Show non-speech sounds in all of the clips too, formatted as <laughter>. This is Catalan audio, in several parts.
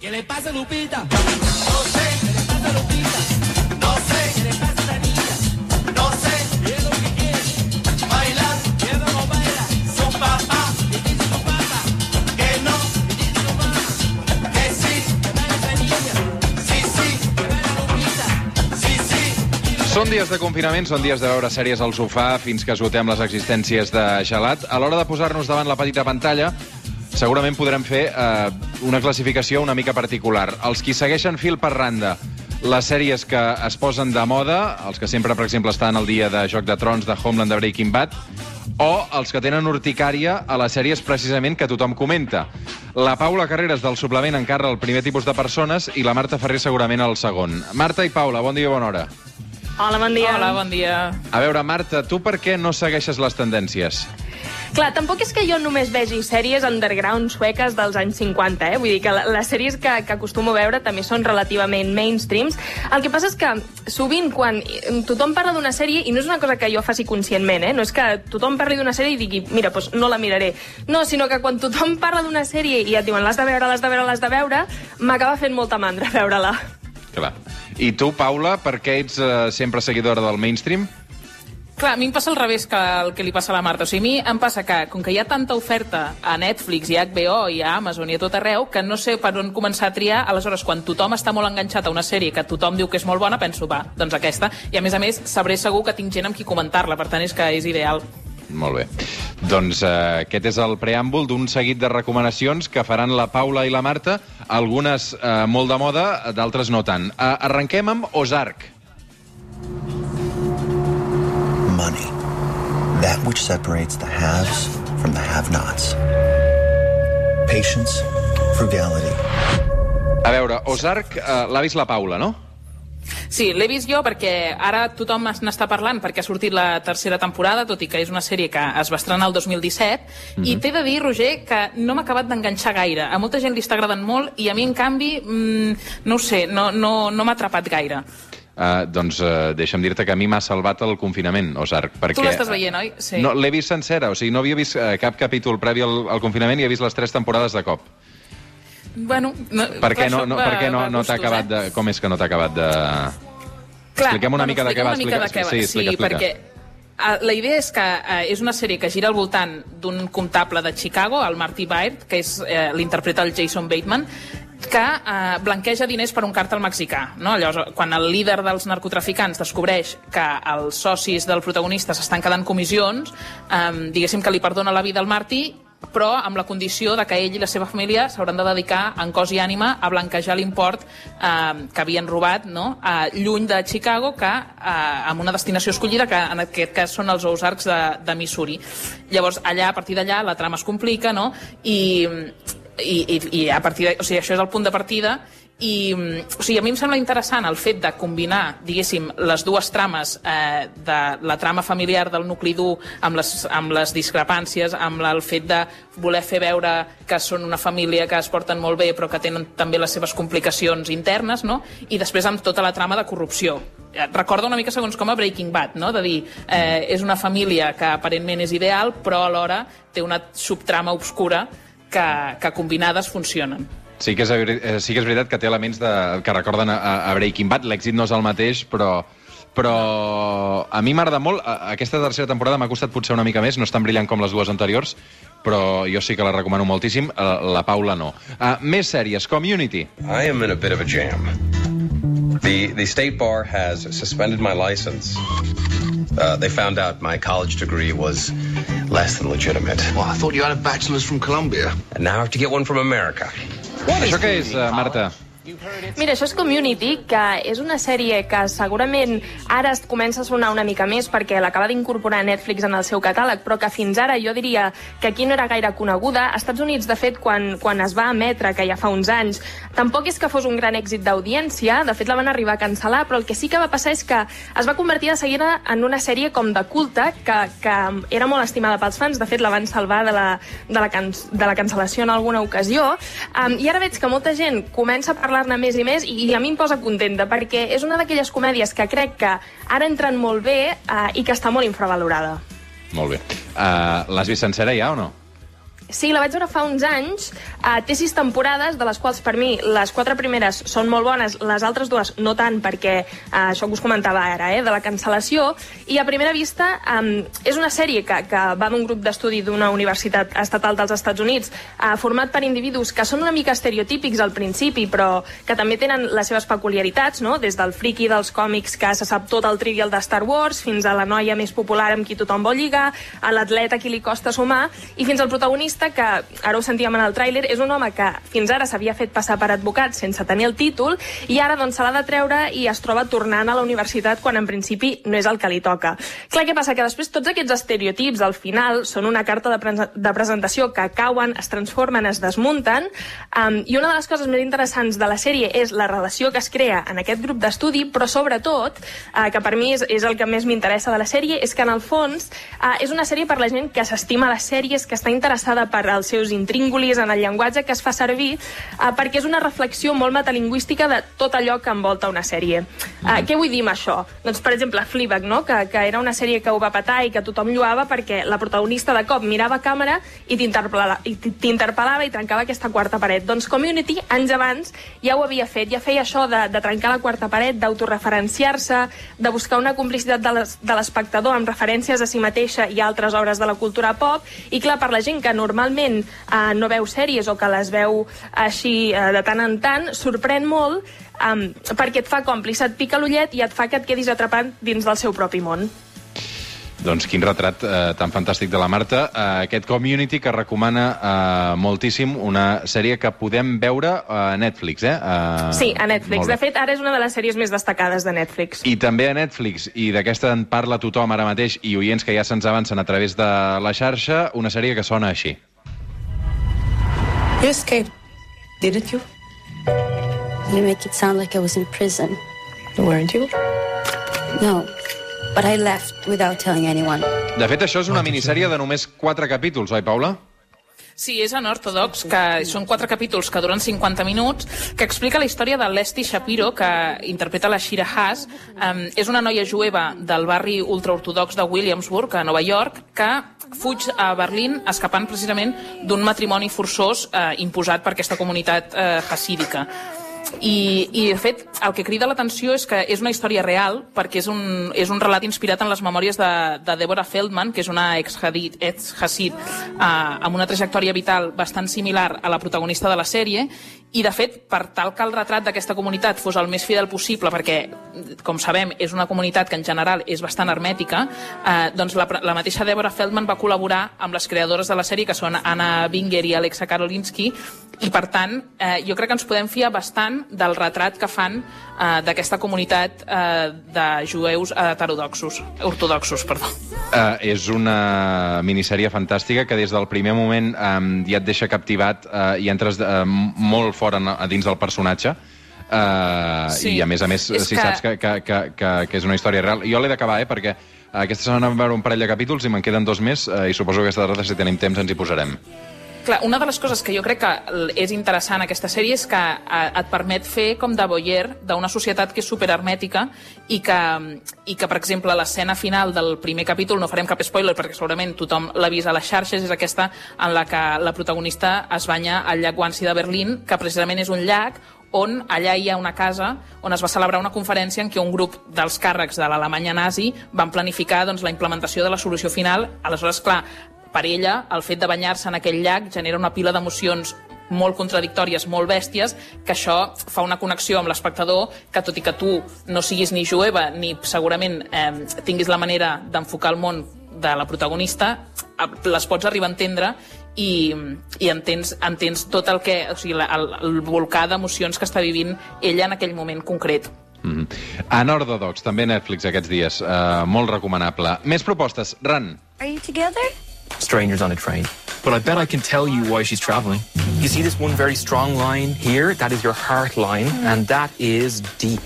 ¿Qué le pasa, Lupita? No sé. ¿Qué le pasa, Lupita? No sé. ¿Qué le pasa a esta niña? No sé. ¿Qué es lo que quiere? Bailar. ¿Qué que baila? Su papá. ¿Qué dice su papá? Que no. ¿Qué dice su mamá? Que sí. ¿Qué baila esta niña? Sí, sí. ¿Qué baila Lupita? Sí, sí. Són dies de confinament, són dies de veure sèries al sofà fins que esgotem les existències de gelat. A l'hora de posar-nos davant la petita pantalla, segurament podrem fer eh, una classificació una mica particular. Els qui segueixen fil per randa les sèries que es posen de moda, els que sempre, per exemple, estan al dia de Joc de Trons, de Homeland, de Breaking Bad, o els que tenen urticària a les sèries precisament que tothom comenta. La Paula Carreras del suplement encarra el primer tipus de persones i la Marta Ferrer segurament el segon. Marta i Paula, bon dia i bona hora. Hola, bon dia. Hola, bon dia. A veure, Marta, tu per què no segueixes les tendències? Clar, tampoc és que jo només vegi sèries underground sueques dels anys 50, eh? Vull dir que les sèries que, que acostumo a veure també són relativament mainstreams. El que passa és que sovint quan tothom parla d'una sèrie, i no és una cosa que jo faci conscientment, eh? no és que tothom parli d'una sèrie i digui, mira, doncs no la miraré. No, sinó que quan tothom <laughs> parla d'una sèrie i et diuen l'has de veure, l'has de veure, l'has de veure, m'acaba fent molta mandra <laughs> veure-la. Clar. I tu, Paula, per què ets eh, sempre seguidora del mainstream? Clar, a mi em passa al revés que el que li passa a la Marta. O sigui, a mi em passa que, com que hi ha tanta oferta a Netflix i a HBO i a Amazon i a tot arreu, que no sé per on començar a triar, aleshores, quan tothom està molt enganxat a una sèrie que tothom diu que és molt bona, penso, va, doncs aquesta. I a més a més, sabré segur que tinc gent amb qui comentar-la, per tant, és que és ideal. Molt bé. Doncs eh, aquest és el preàmbul d'un seguit de recomanacions que faran la Paula i la Marta, algunes eh, molt de moda, d'altres no tant. Eh, arrenquem amb Ozark. Money. That which separates the haves from the have-nots. Patience, frugality. A veure, Ozark eh, l'ha vist la Paula, no? Sí, l'he vist jo perquè ara tothom es- n'està parlant perquè ha sortit la tercera temporada, tot i que és una sèrie que es va estrenar el 2017, i t'he de dir, Roger, que no m'ha acabat d'enganxar gaire. A molta gent li està agradant molt i a mi, en canvi, mm, no ho sé, no, no, no m'ha atrapat gaire. Uh, doncs uh, deixa'm dir-te que a mi m'ha salvat el confinament, Ozark. Perquè, Tu l'estàs veient, oi? Sí. No, l'he vist sencera, o sigui, no havia vist uh, cap capítol previ al, al confinament i he vist les tres temporades de cop. Bueno, no, Per què no, no, va- per què no, no t'ha acabat eh? de... Com és que no t'ha acabat de... Clar, Expliquem una mica de què va, explica de què va. sí, explica, sí, explica. perquè la idea és que eh, és una sèrie que gira al voltant d'un comptable de Chicago, el Marty Byrd, que és eh, l'interpreta el Jason Bateman, que eh, blanqueja diners per un càrtel mexicà. No? Llavors, quan el líder dels narcotraficants descobreix que els socis del protagonista s'estan quedant comissions, eh, diguéssim que li perdona la vida al Marty, però amb la condició de que ell i la seva família s'hauran de dedicar en cos i ànima a blanquejar l'import eh, que havien robat no? eh, lluny de Chicago que eh, amb una destinació escollida que en aquest cas són els Ozarks de, de Missouri. Llavors allà, a partir d'allà, la trama es complica no? I, i, i, i a partir de, o sigui, això és el punt de partida i o sigui, a mi em sembla interessant el fet de combinar, diguéssim, les dues trames eh, de la trama familiar del nucli dur amb les, amb les discrepàncies, amb el fet de voler fer veure que són una família que es porten molt bé però que tenen també les seves complicacions internes, no? i després amb tota la trama de corrupció. Eh, Recorda una mica segons com a Breaking Bad, no? de dir, eh, és una família que aparentment és ideal però alhora té una subtrama obscura que, que combinades funcionen. Sí que, és, eh, sí que és veritat que té elements de, que recorden a, a Breaking Bad. L'èxit no és el mateix, però, però a mi m'agrada molt. A- Aquesta tercera temporada m'ha costat potser una mica més, no és tan brillant com les dues anteriors, però jo sí que la recomano moltíssim. Eh, La Paula no. Uh, més sèries. Community. I am in a bit of a jam. The the state bar has suspended my license. Uh, they found out my college degree was less than legitimate, Well, I thought you had a bachelor's from Columbia. and now I have to get one from America. Això què és, uh, Marta? Mira, això és Community, que és una sèrie que segurament ara es comença a sonar una mica més perquè l'acaba d'incorporar Netflix en el seu catàleg, però que fins ara jo diria que aquí no era gaire coneguda. Als Estats Units, de fet, quan, quan es va emetre, que ja fa uns anys, tampoc és que fos un gran èxit d'audiència, de fet la van arribar a cancel·lar, però el que sí que va passar és que es va convertir de seguida en una sèrie com de culte, que, que era molt estimada pels fans, de fet la van salvar de la, de la, can, de la cancel·lació en alguna ocasió, um, i ara veig que molta gent comença a parlar-ne més i més, i a mi em posa contenta, perquè és una d'aquelles comèdies que crec que ara entren molt bé uh, i que està molt infravalorada. Molt bé. Uh, L'has vist sencera ja o no? Sí, la vaig veure fa uns anys. Uh, té sis temporades, de les quals per mi les quatre primeres són molt bones, les altres dues no tant, perquè uh, això que us comentava ara, eh, de la cancel·lació. I a primera vista um, és una sèrie que, que va d'un grup d'estudi d'una universitat estatal dels Estats Units, uh, format per individus que són una mica estereotípics al principi, però que també tenen les seves peculiaritats, no? des del friki dels còmics que se sap tot el trivial de Star Wars, fins a la noia més popular amb qui tothom vol lligar, a l'atleta qui li costa sumar, i fins al protagonista que, ara ho sentíem en el tràiler, és un home que fins ara s'havia fet passar per advocat sense tenir el títol, i ara doncs se l'ha de treure i es troba tornant a la universitat quan en principi no és el que li toca. Clar, què passa? Que després tots aquests estereotips al final són una carta de, pre de presentació que cauen, es transformen, es desmunten, um, i una de les coses més interessants de la sèrie és la relació que es crea en aquest grup d'estudi, però sobretot, uh, que per mi és, és el que més m'interessa de la sèrie, és que en el fons uh, és una sèrie per la gent que s'estima les sèries, que està interessada per als seus intríngulis, en el llenguatge que es fa servir, uh, perquè és una reflexió molt metalingüística de tot allò que envolta una sèrie. Uh, què vull dir amb això? Doncs, per exemple, Fleabag, no? que, que era una sèrie que ho va patar i que tothom lluava perquè la protagonista de cop mirava a càmera i t'interpel·lava i i trencava aquesta quarta paret. Doncs Community, anys abans, ja ho havia fet, ja feia això de, de trencar la quarta paret, d'autoreferenciar-se, de buscar una complicitat de l'espectador amb referències a si mateixa i a altres obres de la cultura pop, i clar, per la gent que normalment eh, no veu sèries o que les veu així eh, de tant en tant, sorprèn molt um, perquè et fa còmplice, et pica l'ullet i et fa que et quedis atrapat dins del seu propi món. Doncs quin retrat eh, tan fantàstic de la Marta. Eh, aquest Community que recomana eh, moltíssim una sèrie que podem veure a Netflix, eh? eh sí, a Netflix. De fet, ara és una de les sèries més destacades de Netflix. I també a Netflix, i d'aquesta en parla tothom ara mateix, i oients que ja se'ns avancen a través de la xarxa, una sèrie que sona així. You escaped, didn't you? You make it sound like I was in prison. Weren't you? No, but I left without telling anyone. De fet, això és una minissèrie de només quatre capítols, oi, Paula? Sí, és Unorthodox, que són quatre capítols que duren 50 minuts, que explica la història de Leslie Shapiro, que interpreta la Shira Haas. Um, és una noia jueva del barri ultraortodox de Williamsburg, a Nova York, que fuig a Berlín escapant precisament d'un matrimoni forçós eh, imposat per aquesta comunitat eh, hasídica. I, I, de fet, el que crida l'atenció és que és una història real, perquè és un, és un relat inspirat en les memòries de, de Deborah Feldman, que és una ex-Hasid ex eh, amb una trajectòria vital bastant similar a la protagonista de la sèrie, i, de fet, per tal que el retrat d'aquesta comunitat fos el més fidel possible, perquè, com sabem, és una comunitat que en general és bastant hermètica, eh, doncs la, la mateixa Deborah Feldman va col·laborar amb les creadores de la sèrie, que són Anna Binger i Alexa Karolinski, i, per tant, eh, jo crec que ens podem fiar bastant del retrat que fan eh, d'aquesta comunitat eh, de jueus heterodoxos, ortodoxos. Perdó. Uh, és una minissèrie fantàstica que des del primer moment um, ja et deixa captivat uh, i entres uh, molt fora a dins del personatge. Uh, Sí. I a més a més, És si que- saps que, que, que, que, que és una història real. Jo l'he d'acabar, eh, perquè aquesta setmana vam veure un parell de capítols i me'n queden dos més uh, i suposo que aquesta tarda, si tenim temps, ens hi posarem. Clar, una de les coses que jo crec que és interessant aquesta sèrie és que eh, et permet fer com de voyer d'una societat que és superhermètica i que, i que, per exemple, l'escena final del primer capítol, no farem cap spoiler perquè segurament tothom l'ha vist a les xarxes, és aquesta en la que la protagonista es banya al llac Wannsee de Berlín, que precisament és un llac on allà hi ha una casa on es va celebrar una conferència en què un grup dels càrrecs de l'Alemanya nazi van planificar doncs, la implementació de la solució final. Aleshores, clar, per ella, el fet de banyar-se en aquell llac genera una pila d'emocions molt contradictòries, molt bèsties, que això fa una connexió amb l'espectador que, tot i que tu no siguis ni jueva ni segurament eh, tinguis la manera d'enfocar el món de la protagonista, les pots arribar a entendre i, i entens, entens tot el que... O sigui, la- el, el volcà d'emocions que està vivint ella en aquell moment concret. Mm -hmm. Anorthodox, també Netflix aquests dies. Uh, molt recomanable. Més propostes. Ran. Are you together? Strangers on a train. But I bet I can tell you why she's traveling. You see this one very strong line here? That is your heart line, and that is deep.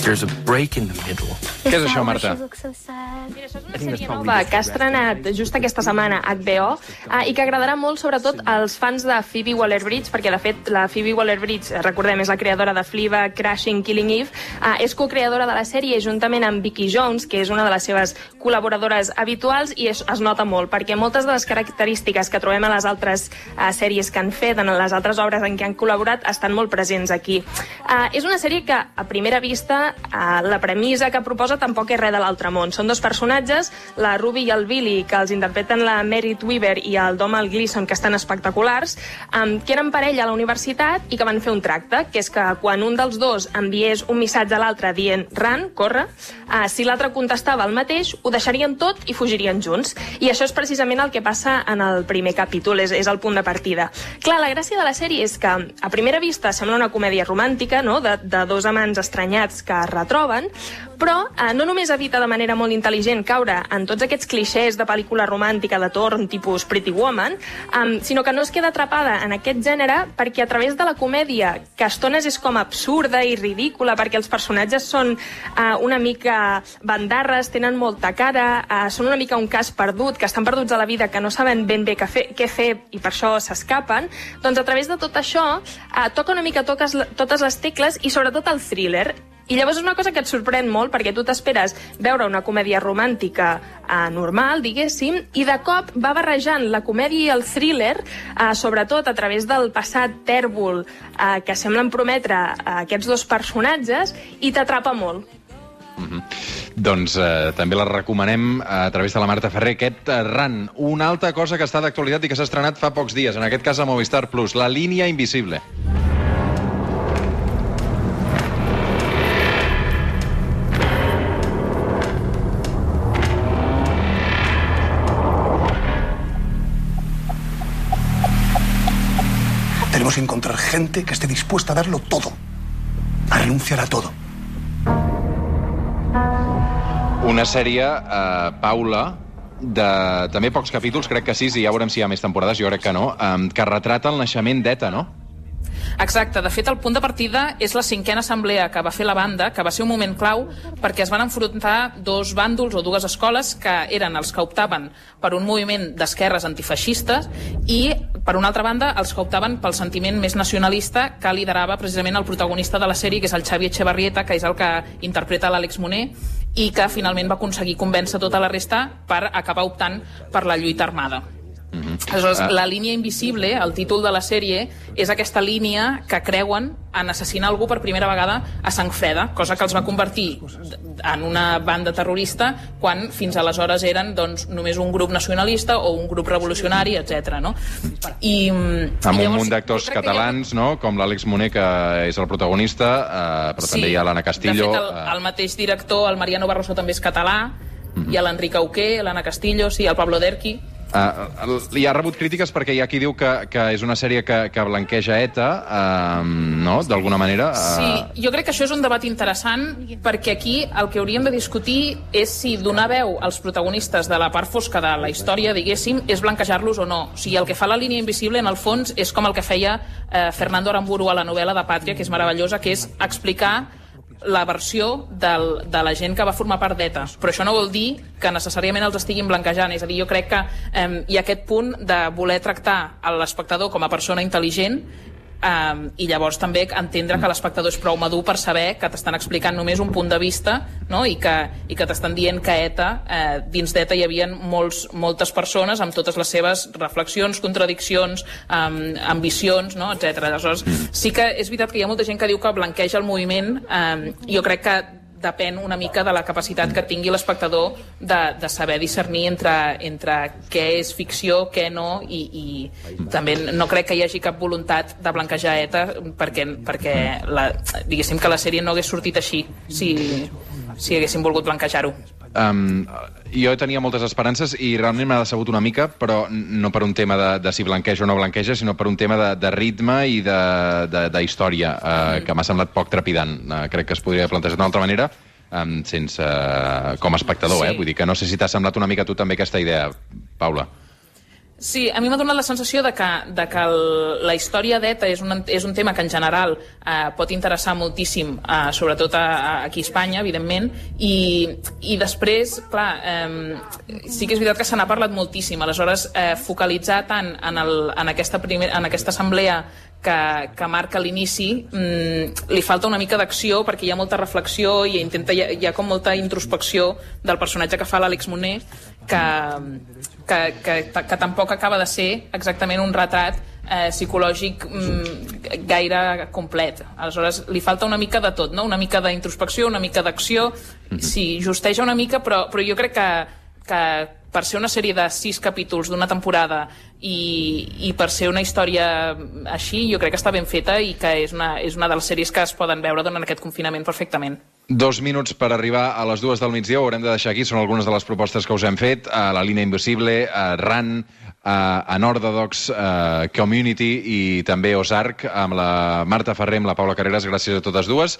There's a break in the middle. Què és això, Marta? Mira, això és una sèrie nova que ha estrenat just aquesta setmana HBO eh, i que agradarà molt sobretot als fans de Phoebe Waller-Bridge perquè de fet la Phoebe Waller-Bridge, eh, recordem, és la creadora de Fleabag, Crashing, Killing Eve, eh, és co-creadora de la sèrie juntament amb Vicky Jones, que és una de les seves col·laboradores habituals i es, es nota molt perquè moltes de les característiques que trobem a les altres eh, sèries que han fet, en les altres obres en què han col·laborat, estan molt presents aquí. Eh, és una sèrie que a primera vista eh, la premissa que proposa tampoc és res de l'altre món. Són dos personatges, la Ruby i el Billy, que els interpreten la Merit Weaver i el Domal Gleeson, que estan espectaculars, um, que eren parella a la universitat i que van fer un tracte, que és que quan un dels dos enviés un missatge a l'altre dient ran, corre, uh, si l'altre contestava el mateix, ho deixarien tot i fugirien junts. I això és precisament el que passa en el primer capítol, és, és el punt de partida. Clar, la gràcia de la sèrie és que a primera vista sembla una comèdia romàntica, no?, de, de dos amants estranyats que es retroben, però eh, no només evita de manera molt intel·ligent caure en tots aquests clixés de pel·lícula romàntica de torn, tipus Pretty Woman, um, sinó que no es queda atrapada en aquest gènere perquè a través de la comèdia, que a estones és com absurda i ridícula, perquè els personatges són uh, una mica bandarres, tenen molta cara, uh, són una mica un cas perdut, que estan perduts a la vida, que no saben ben bé què fer, què fer i per això s'escapen, doncs a través de tot això uh, toca una mica toques, totes les tecles i sobretot el thriller i llavors és una cosa que et sorprèn molt perquè tu t'esperes veure una comèdia romàntica eh, normal, diguéssim, i de cop va barrejant la comèdia i el thriller, eh, sobretot a través del passat tèrbol eh, que semblen prometre eh, aquests dos personatges, i t'atrapa molt. Mm -hmm. Doncs eh, també la recomanem a través de la Marta Ferrer, aquest eh, RAN. Una altra cosa que està d'actualitat i que s'ha estrenat fa pocs dies, en aquest cas a Movistar Plus, La línia invisible. Tenemos que encontrar gente que esté dispuesta a darlo todo, a renunciar a todo. Una sèrie, eh, Paula, de també pocs capítols, crec que sis, i ja veurem si hi ha més temporades, jo crec que no, eh, que retrata el naixement d'ETA, no? Exacte, de fet el punt de partida és la cinquena assemblea que va fer la banda, que va ser un moment clau perquè es van enfrontar dos bàndols o dues escoles que eren els que optaven per un moviment d'esquerres antifeixistes i, per una altra banda, els que optaven pel sentiment més nacionalista que liderava precisament el protagonista de la sèrie, que és el Xavi Echevarrieta, que és el que interpreta l'Àlex Moner, i que finalment va aconseguir convèncer tota la resta per acabar optant per la lluita armada. Mm -hmm. Aleshores, la línia invisible, el títol de la sèrie, és aquesta línia que creuen en assassinar algú per primera vegada a sang freda, cosa que els va convertir en una banda terrorista quan fins aleshores eren doncs, només un grup nacionalista o un grup revolucionari, etc. No? I, amb un munt d'actors catalans, no? com l'Àlex Moner, que és el protagonista, eh, però sí, també hi ha l'Anna Castillo. De fet, el, el mateix director, el Mariano Barroso, també és català, mm -hmm. hi ha l'Enric Auqué, l'Anna Castillo, sí, el Pablo Derqui, Uh, hi ha rebut crítiques perquè hi ha qui diu que, que és una sèrie que, que blanqueja ETA, uh, no?, d'alguna manera. Uh... Sí, jo crec que això és un debat interessant perquè aquí el que hauríem de discutir és si donar veu als protagonistes de la part fosca de la història, diguéssim, és blanquejar-los o no. O sigui, el que fa la línia invisible, en el fons, és com el que feia eh, Fernando Aramburu a la novel·la de Pàtria, que és meravellosa, que és explicar la versió del, de la gent que va formar part d'ETA. Però això no vol dir que necessàriament els estiguin blanquejant. És a dir, jo crec que eh, hi ha aquest punt de voler tractar l'espectador com a persona intel·ligent Um, i llavors també entendre que l'espectador és prou madur per saber que t'estan explicant només un punt de vista no? i que, i que t'estan dient que ETA, eh, dins d'ETA hi havia molts, moltes persones amb totes les seves reflexions, contradiccions, um, ambicions, no? etc. Aleshores, sí que és veritat que hi ha molta gent que diu que blanqueja el moviment, um, jo crec que depèn una mica de la capacitat que tingui l'espectador de, de saber discernir entre, entre què és ficció, què no, i, i també no crec que hi hagi cap voluntat de blanquejar ETA perquè, perquè la, diguéssim que la sèrie no hagués sortit així si, si haguéssim volgut blanquejar-ho. Um, jo tenia moltes esperances i realment m'ha decebut una mica, però no per un tema de, de si blanqueja o no blanqueja, sinó per un tema de, de ritme i de, de, de història, uh, mm. que m'ha semblat poc trepidant. Uh, crec que es podria plantejar d'una altra manera, um, sense, uh, com a espectador, Sí. eh? Vull dir que no sé si t'ha semblat una mica tu també aquesta idea, Paula. Sí, a mi m'ha donat la sensació de que, de que el, la història d'ETA és, un, és un tema que en general eh, pot interessar moltíssim, eh, sobretot a, a, aquí a Espanya, evidentment, i, i després, clar, eh, sí que és veritat que se n'ha parlat moltíssim, aleshores eh, focalitzar tant en, el, en, aquesta primer, en aquesta assemblea que, que marca l'inici, mm, li falta una mica d'acció perquè hi ha molta reflexió i intenta, hi ha, hi ha com molta introspecció del personatge que fa l'Àlex Moner que, que, que, que tampoc acaba de ser exactament un retrat eh, psicològic mm, gaire complet. Aleshores, li falta una mica de tot, no? una mica d'introspecció, una mica d'acció, sí, justeja una mica, però, però jo crec que, que per ser una sèrie de sis capítols d'una temporada i, i per ser una història així, jo crec que està ben feta i que és una, és una de les sèries que es poden veure durant aquest confinament perfectament. Dos minuts per arribar a les dues del migdia, ho haurem de deixar aquí, són algunes de les propostes que us hem fet, a la línia Invisible, a RAN, a Unorthodox, a Community i també Ozark, amb la Marta Ferrer, amb la Paula Carreras, gràcies a totes dues.